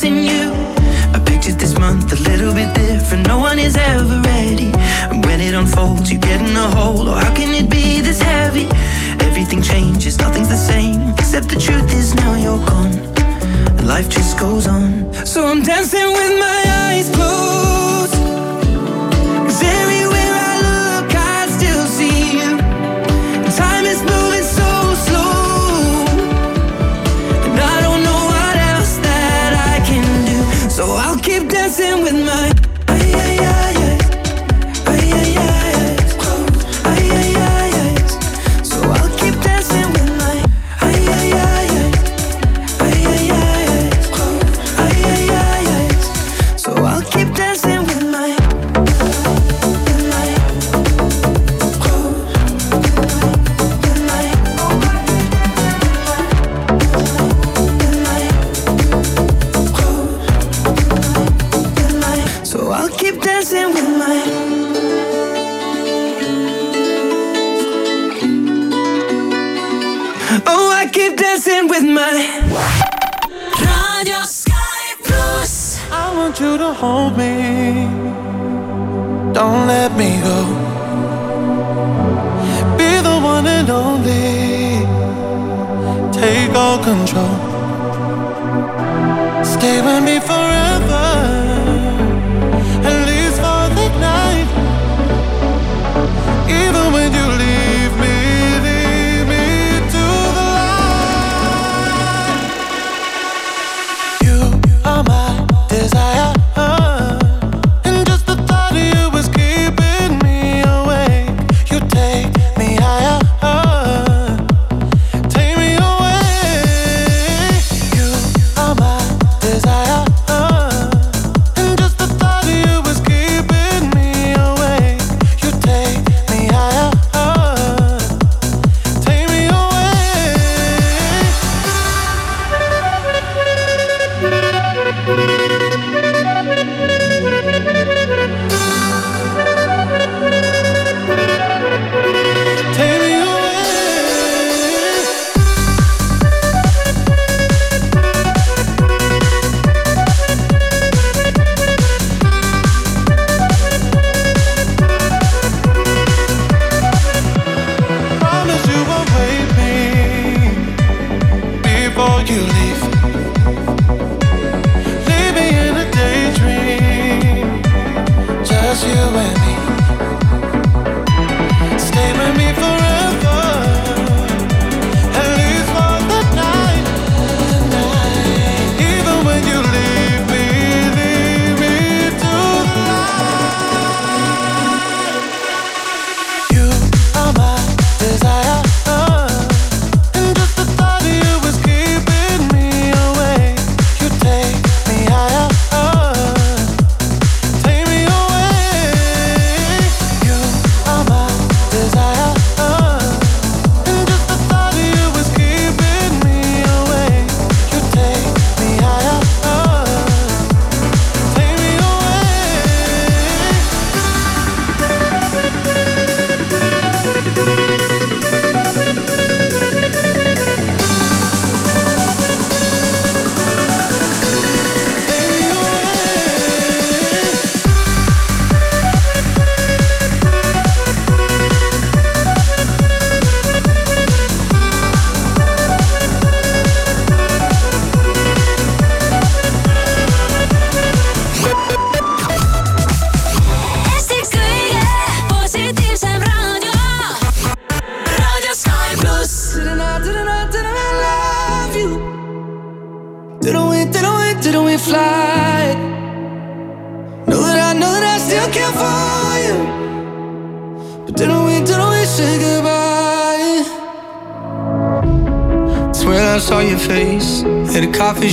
missing you. I pictured this month a little bit different. No one is ever ready. And when it unfolds, you get in a hole. Or oh, how can it be this heavy? Everything changes, nothing's the same. Except the truth is now you're gone. And life just goes on. So I'm dancing with my eyes closed.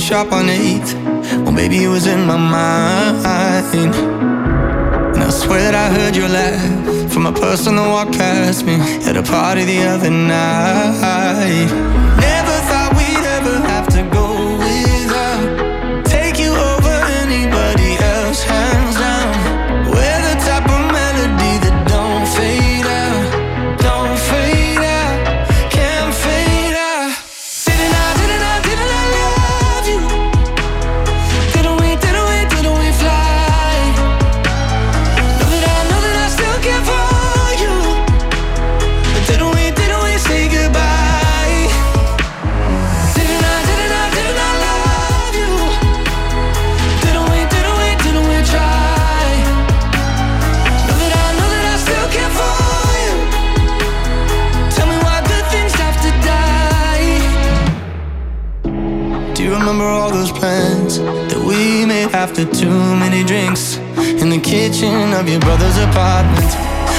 sharp on the. Well, baby, it was in my mind. And I swear that I heard your laugh from a person that walked past me at a party the other night. after too many drinks in the kitchen of your brother's apartment.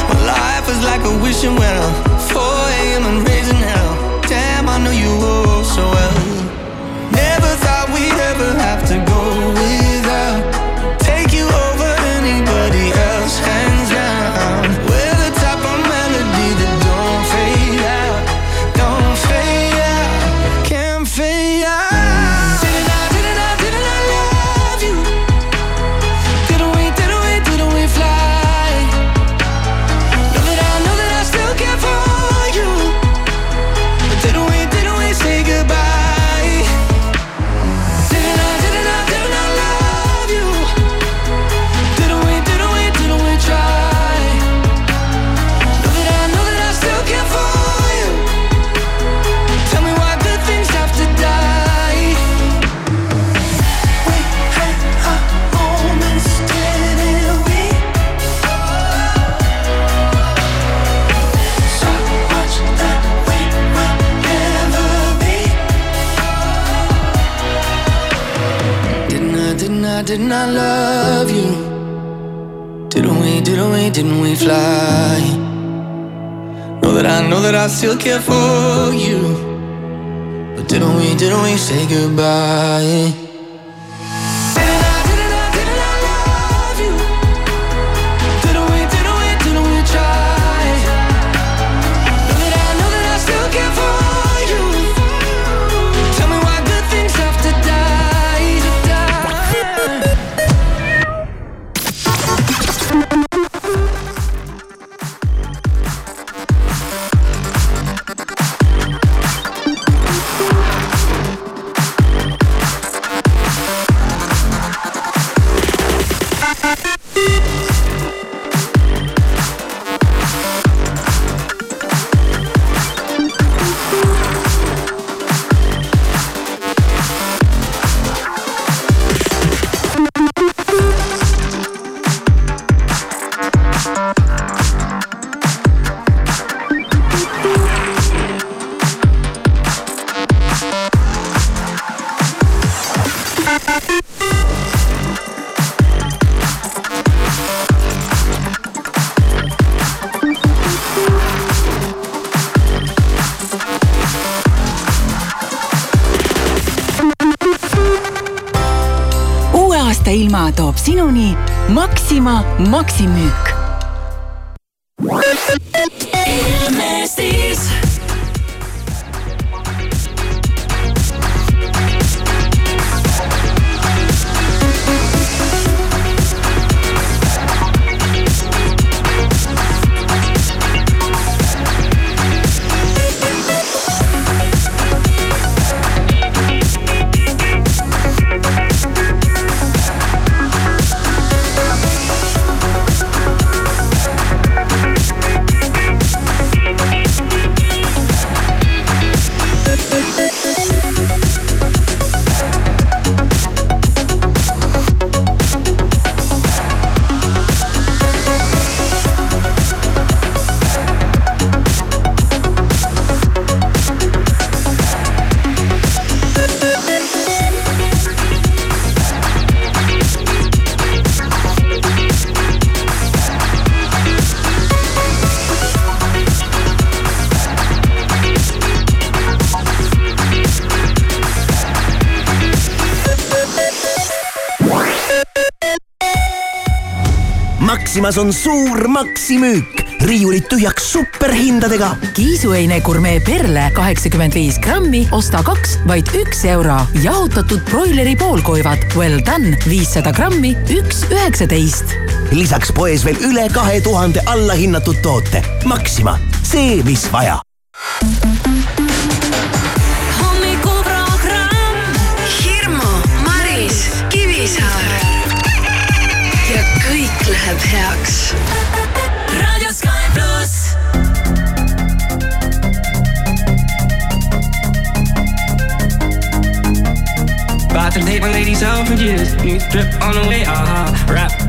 My life was like a wishing well. didn't we fly? Know that I know that I still care for you. But didn't we, didn't we say goodbye? firma Maximüük Maximas on suur maksimüük, riiulid tühjaks superhindadega. kiisuheine gurmee perle kaheksakümmend viis grammi, osta kaks, vaid üks euro. jahutatud broileri poolkoivad Well done viissada grammi, üks üheksateist. lisaks poes veel üle kahe tuhande allahinnatud toote. Maxima, see, mis vaja About to take my ladies out for years. New drip on the way, aha. Uh-huh. Rap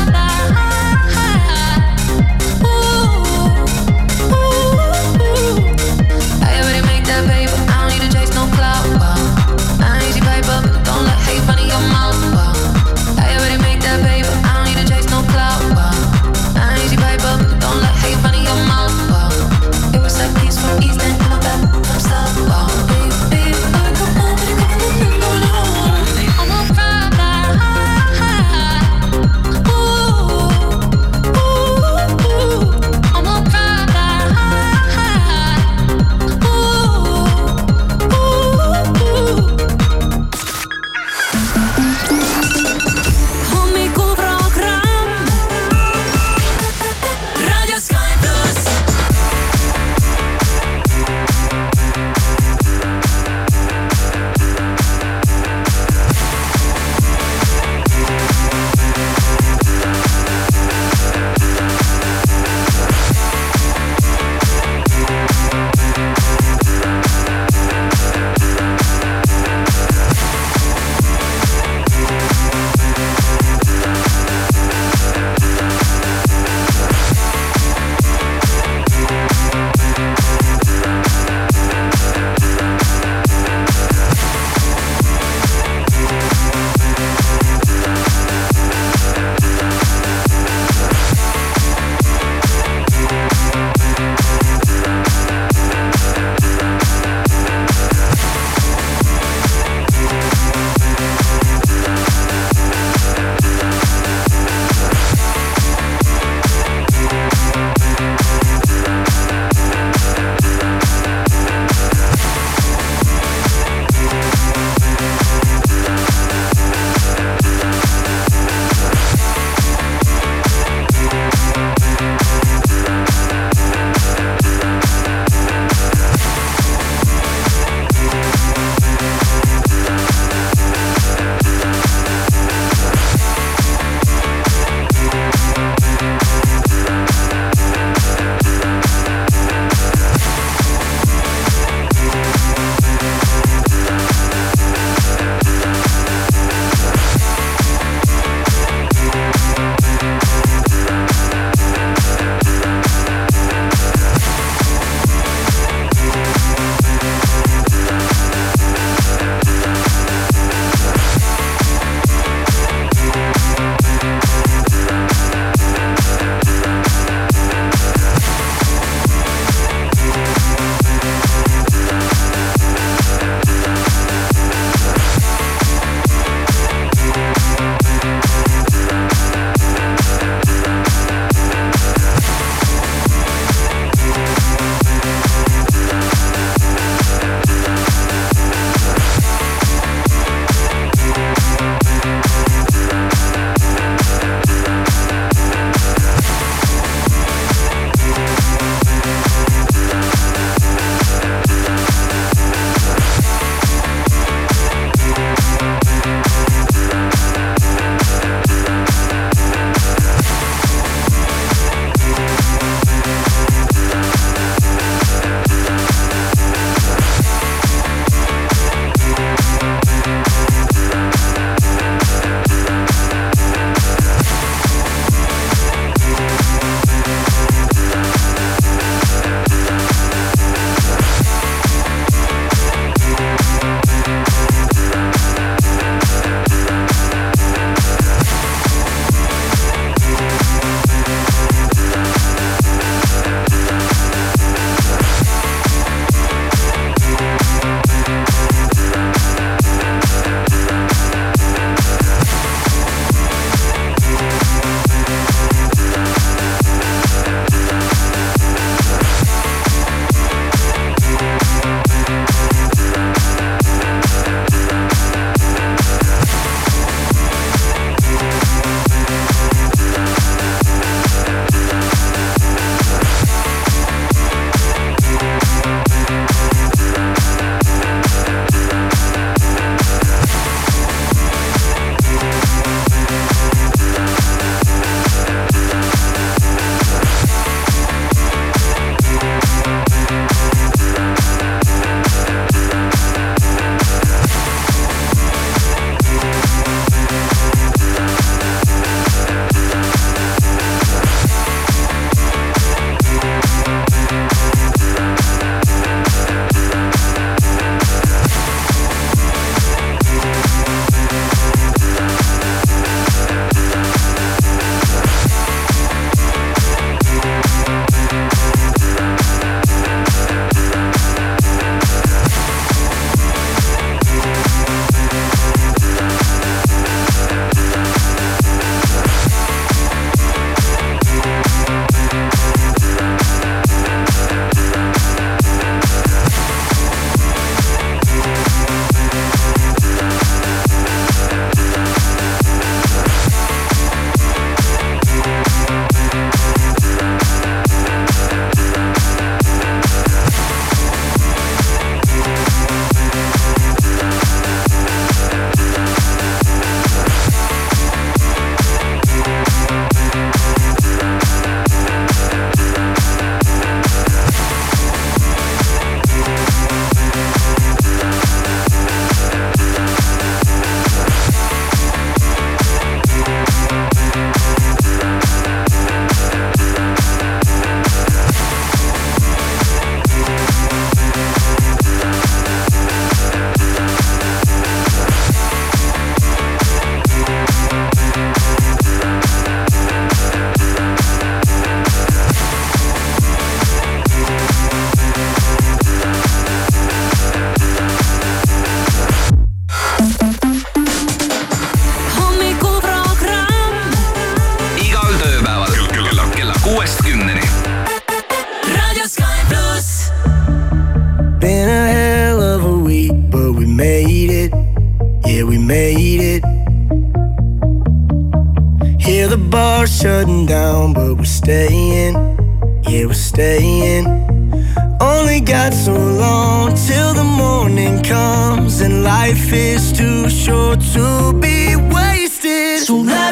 life is too short to be wasted. So now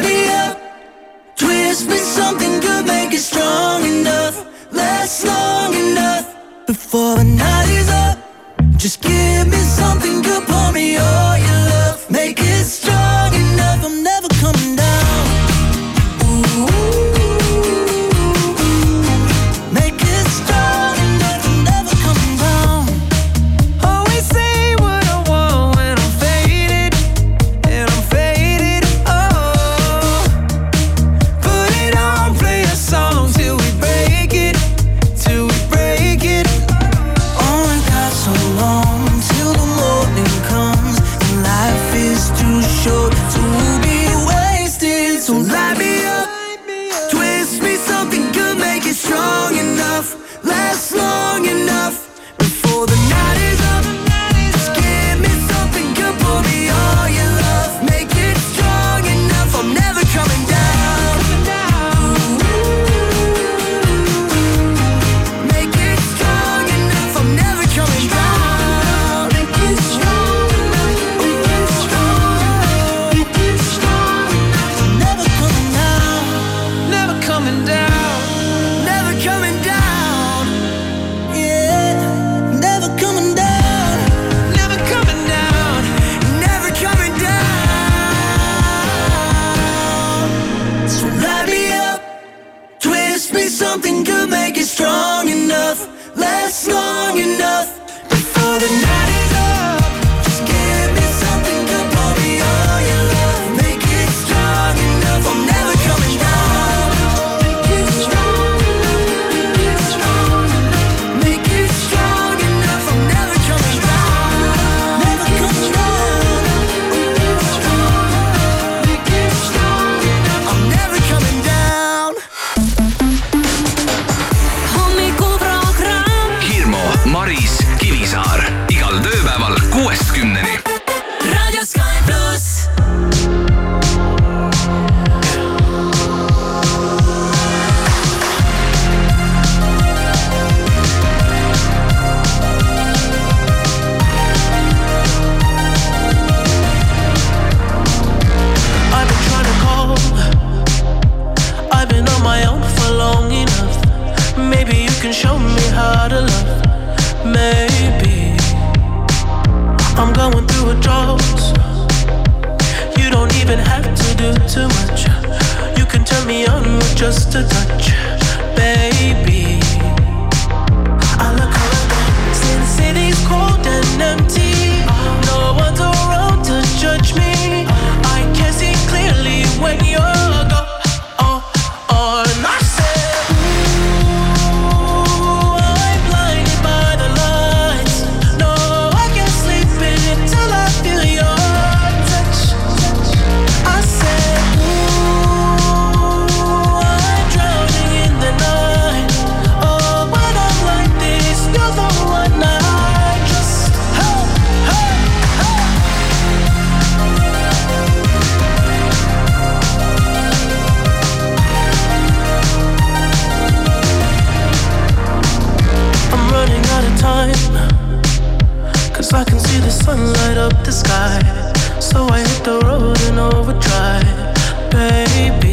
the road in overdrive, baby.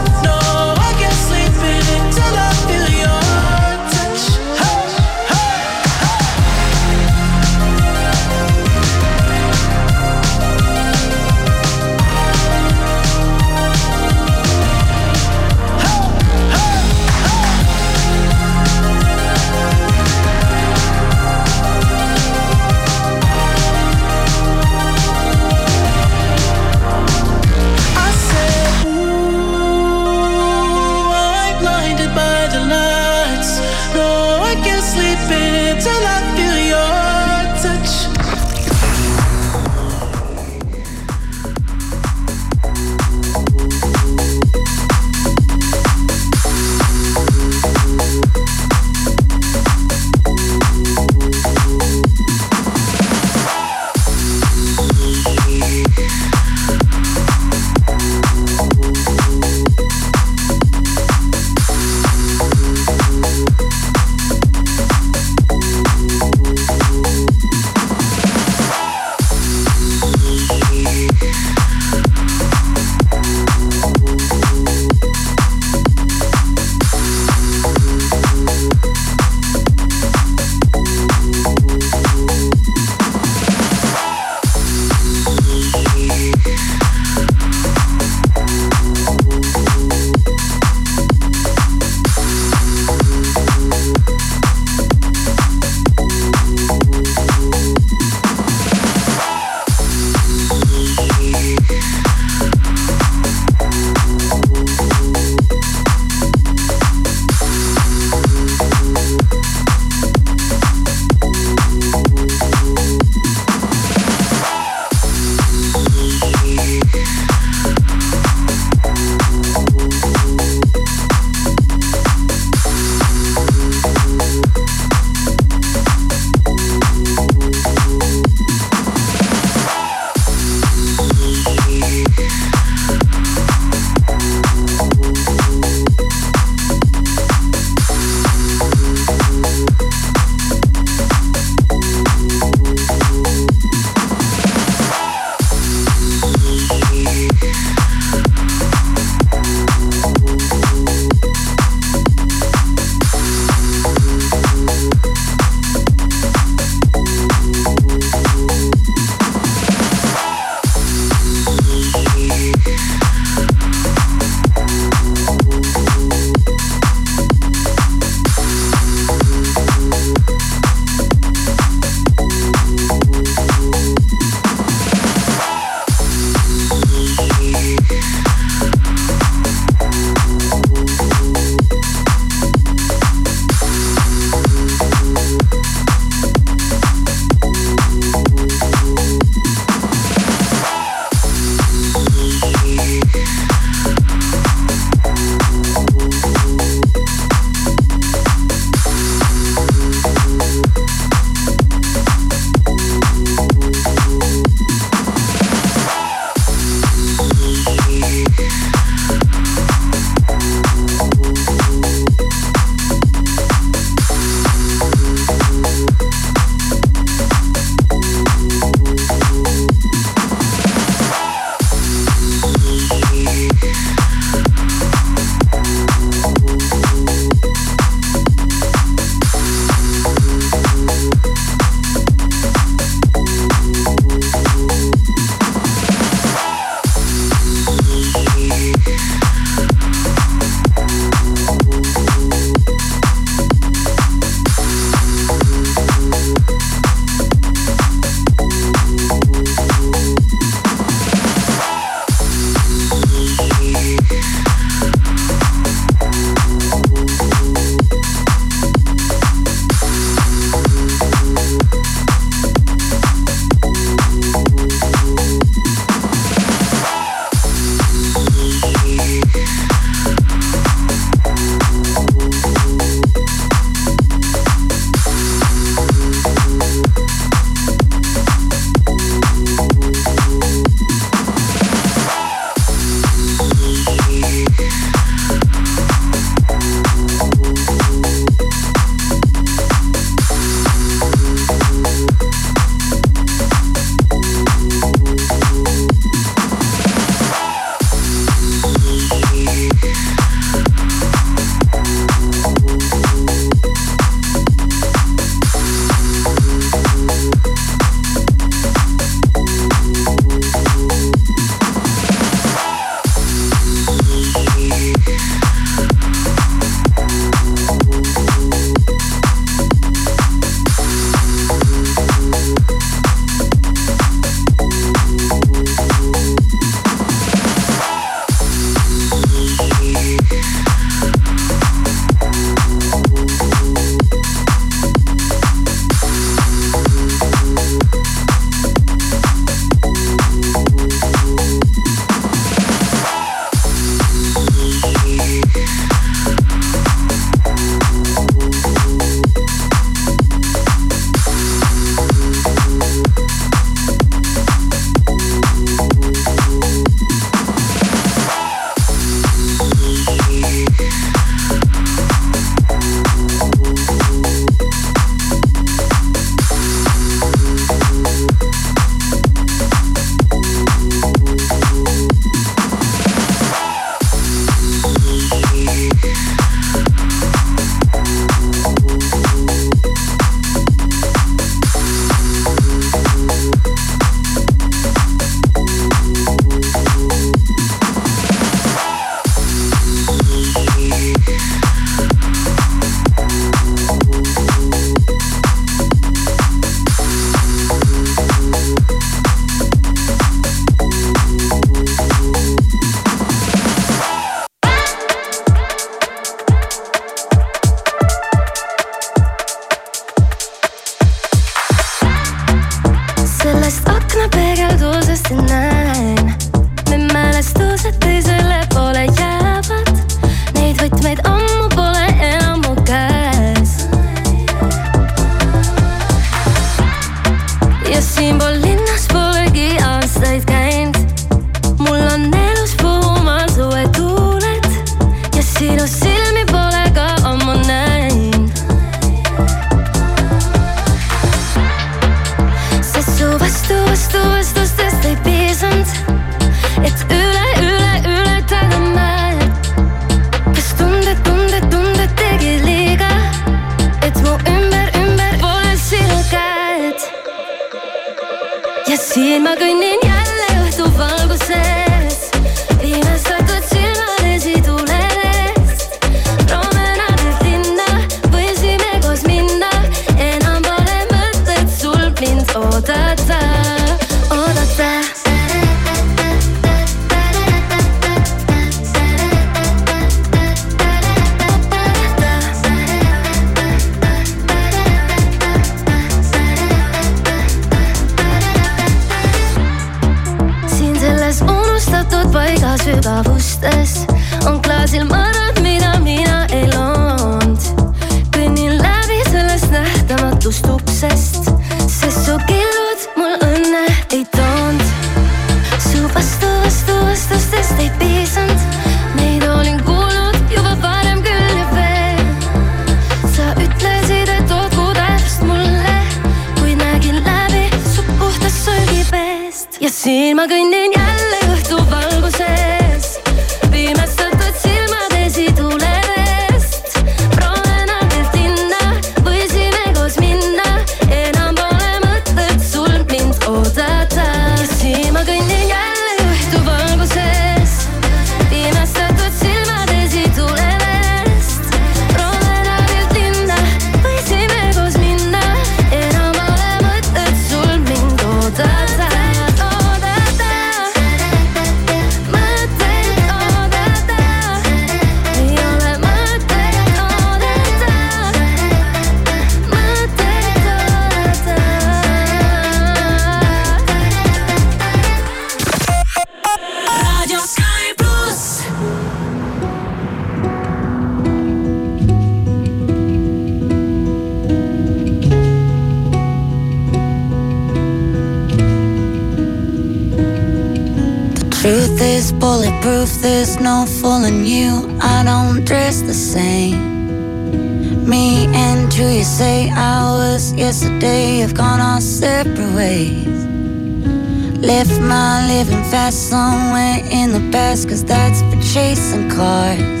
living fast somewhere in the past, cause that's for chasing cars.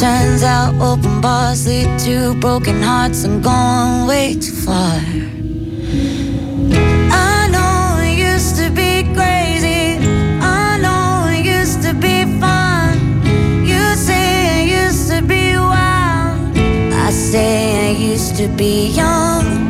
Turns out open bars lead to broken hearts and going way too far. I know it used to be crazy, I know it used to be fun. You say it used to be wild, I say I used to be young.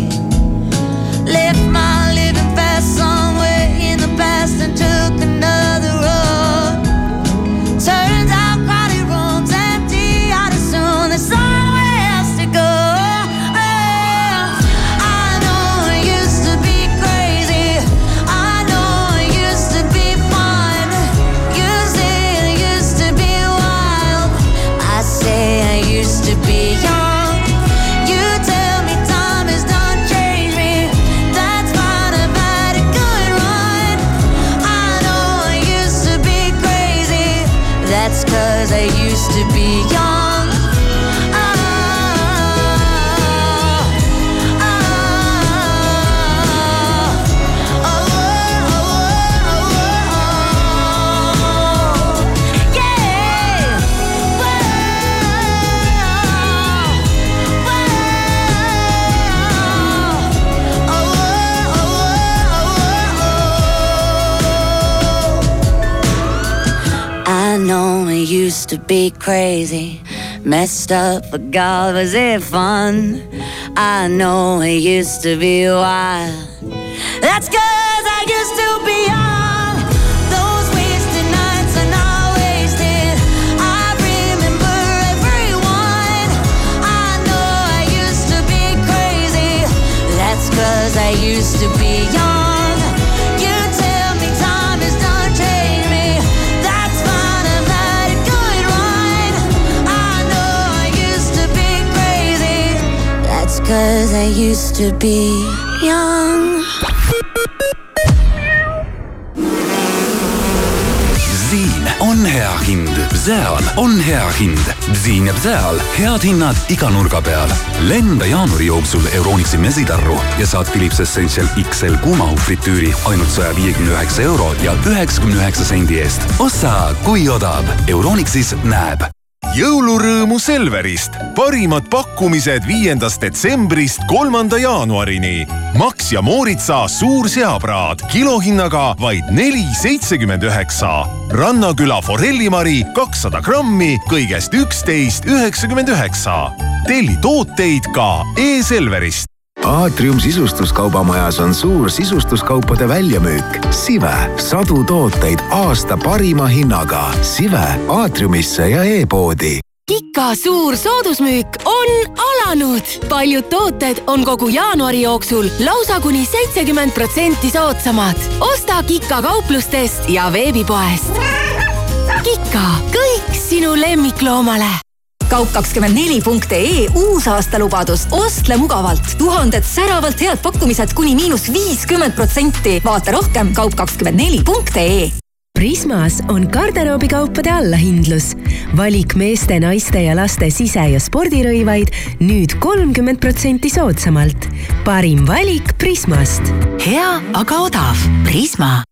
Used to be crazy. Messed up, but God, was it fun? I know it used to be wild. That's cause I used to be young. Those wasted nights are not wasted. I remember everyone. I know I used to be crazy. That's cause I used to be young. Cause I used to be young. siin on hea hind, seal on hea hind. siin ja seal head hinnad iga nurga peal. lenda jaanuari jooksul Euronixi mesitarru ja saad Philips Essential XL kuumahufritüüri ainult saja viiekümne üheksa euro ja üheksakümne üheksa sendi eest. osta, kui odav. Euronixis näeb jõulurõõmu Selverist. parimad pakkumised viiendast detsembrist kolmanda jaanuarini. Max ja Mooritsa suur seapraad kilohinnaga vaid neli seitsekümmend üheksa. rannaküla forellimari kakssada grammi kõigest üksteist üheksakümmend üheksa. telli tooteid ka e-Selverist. Aatrium sisustuskaubamajas on suur sisustuskaupade väljamüük. Sive, sadu tooteid aasta parima hinnaga. Sive aatriumisse ja e-poodi Kika suur soodusmüük on alanud. paljud tooted on kogu jaanuari jooksul lausa kuni seitsekümmend protsenti soodsamad. osta Kika kauplustest ja veebipoest. Kika, kõik sinu lemmikloomale kaup24.ee uusaastalubadus ostle mugavalt. tuhanded säravalt head pakkumised kuni miinus viiskümmend protsenti. vaata rohkem kaup24.ee Prismas on garderoobikaupade allahindlus. valik meeste, naiste ja laste sise- ja spordirõivaid nüüd kolmkümmend protsenti soodsamalt. parim valik Prismast. hea, aga odav. Prisma.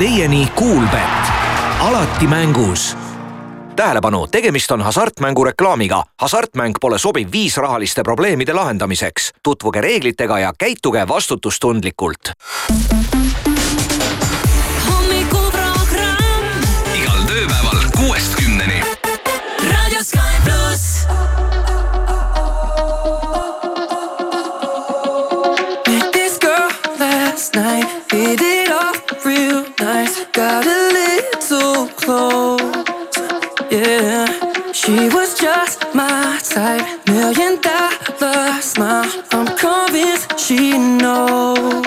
teieni Kuulbett cool, alati mängus tähelepanu, tegemist on hasartmängureklaamiga. hasartmäng pole sobiv viis rahaliste probleemide lahendamiseks. tutvuge reeglitega ja käituge vastutustundlikult She was just my type, million dollar smile. I'm convinced she knows.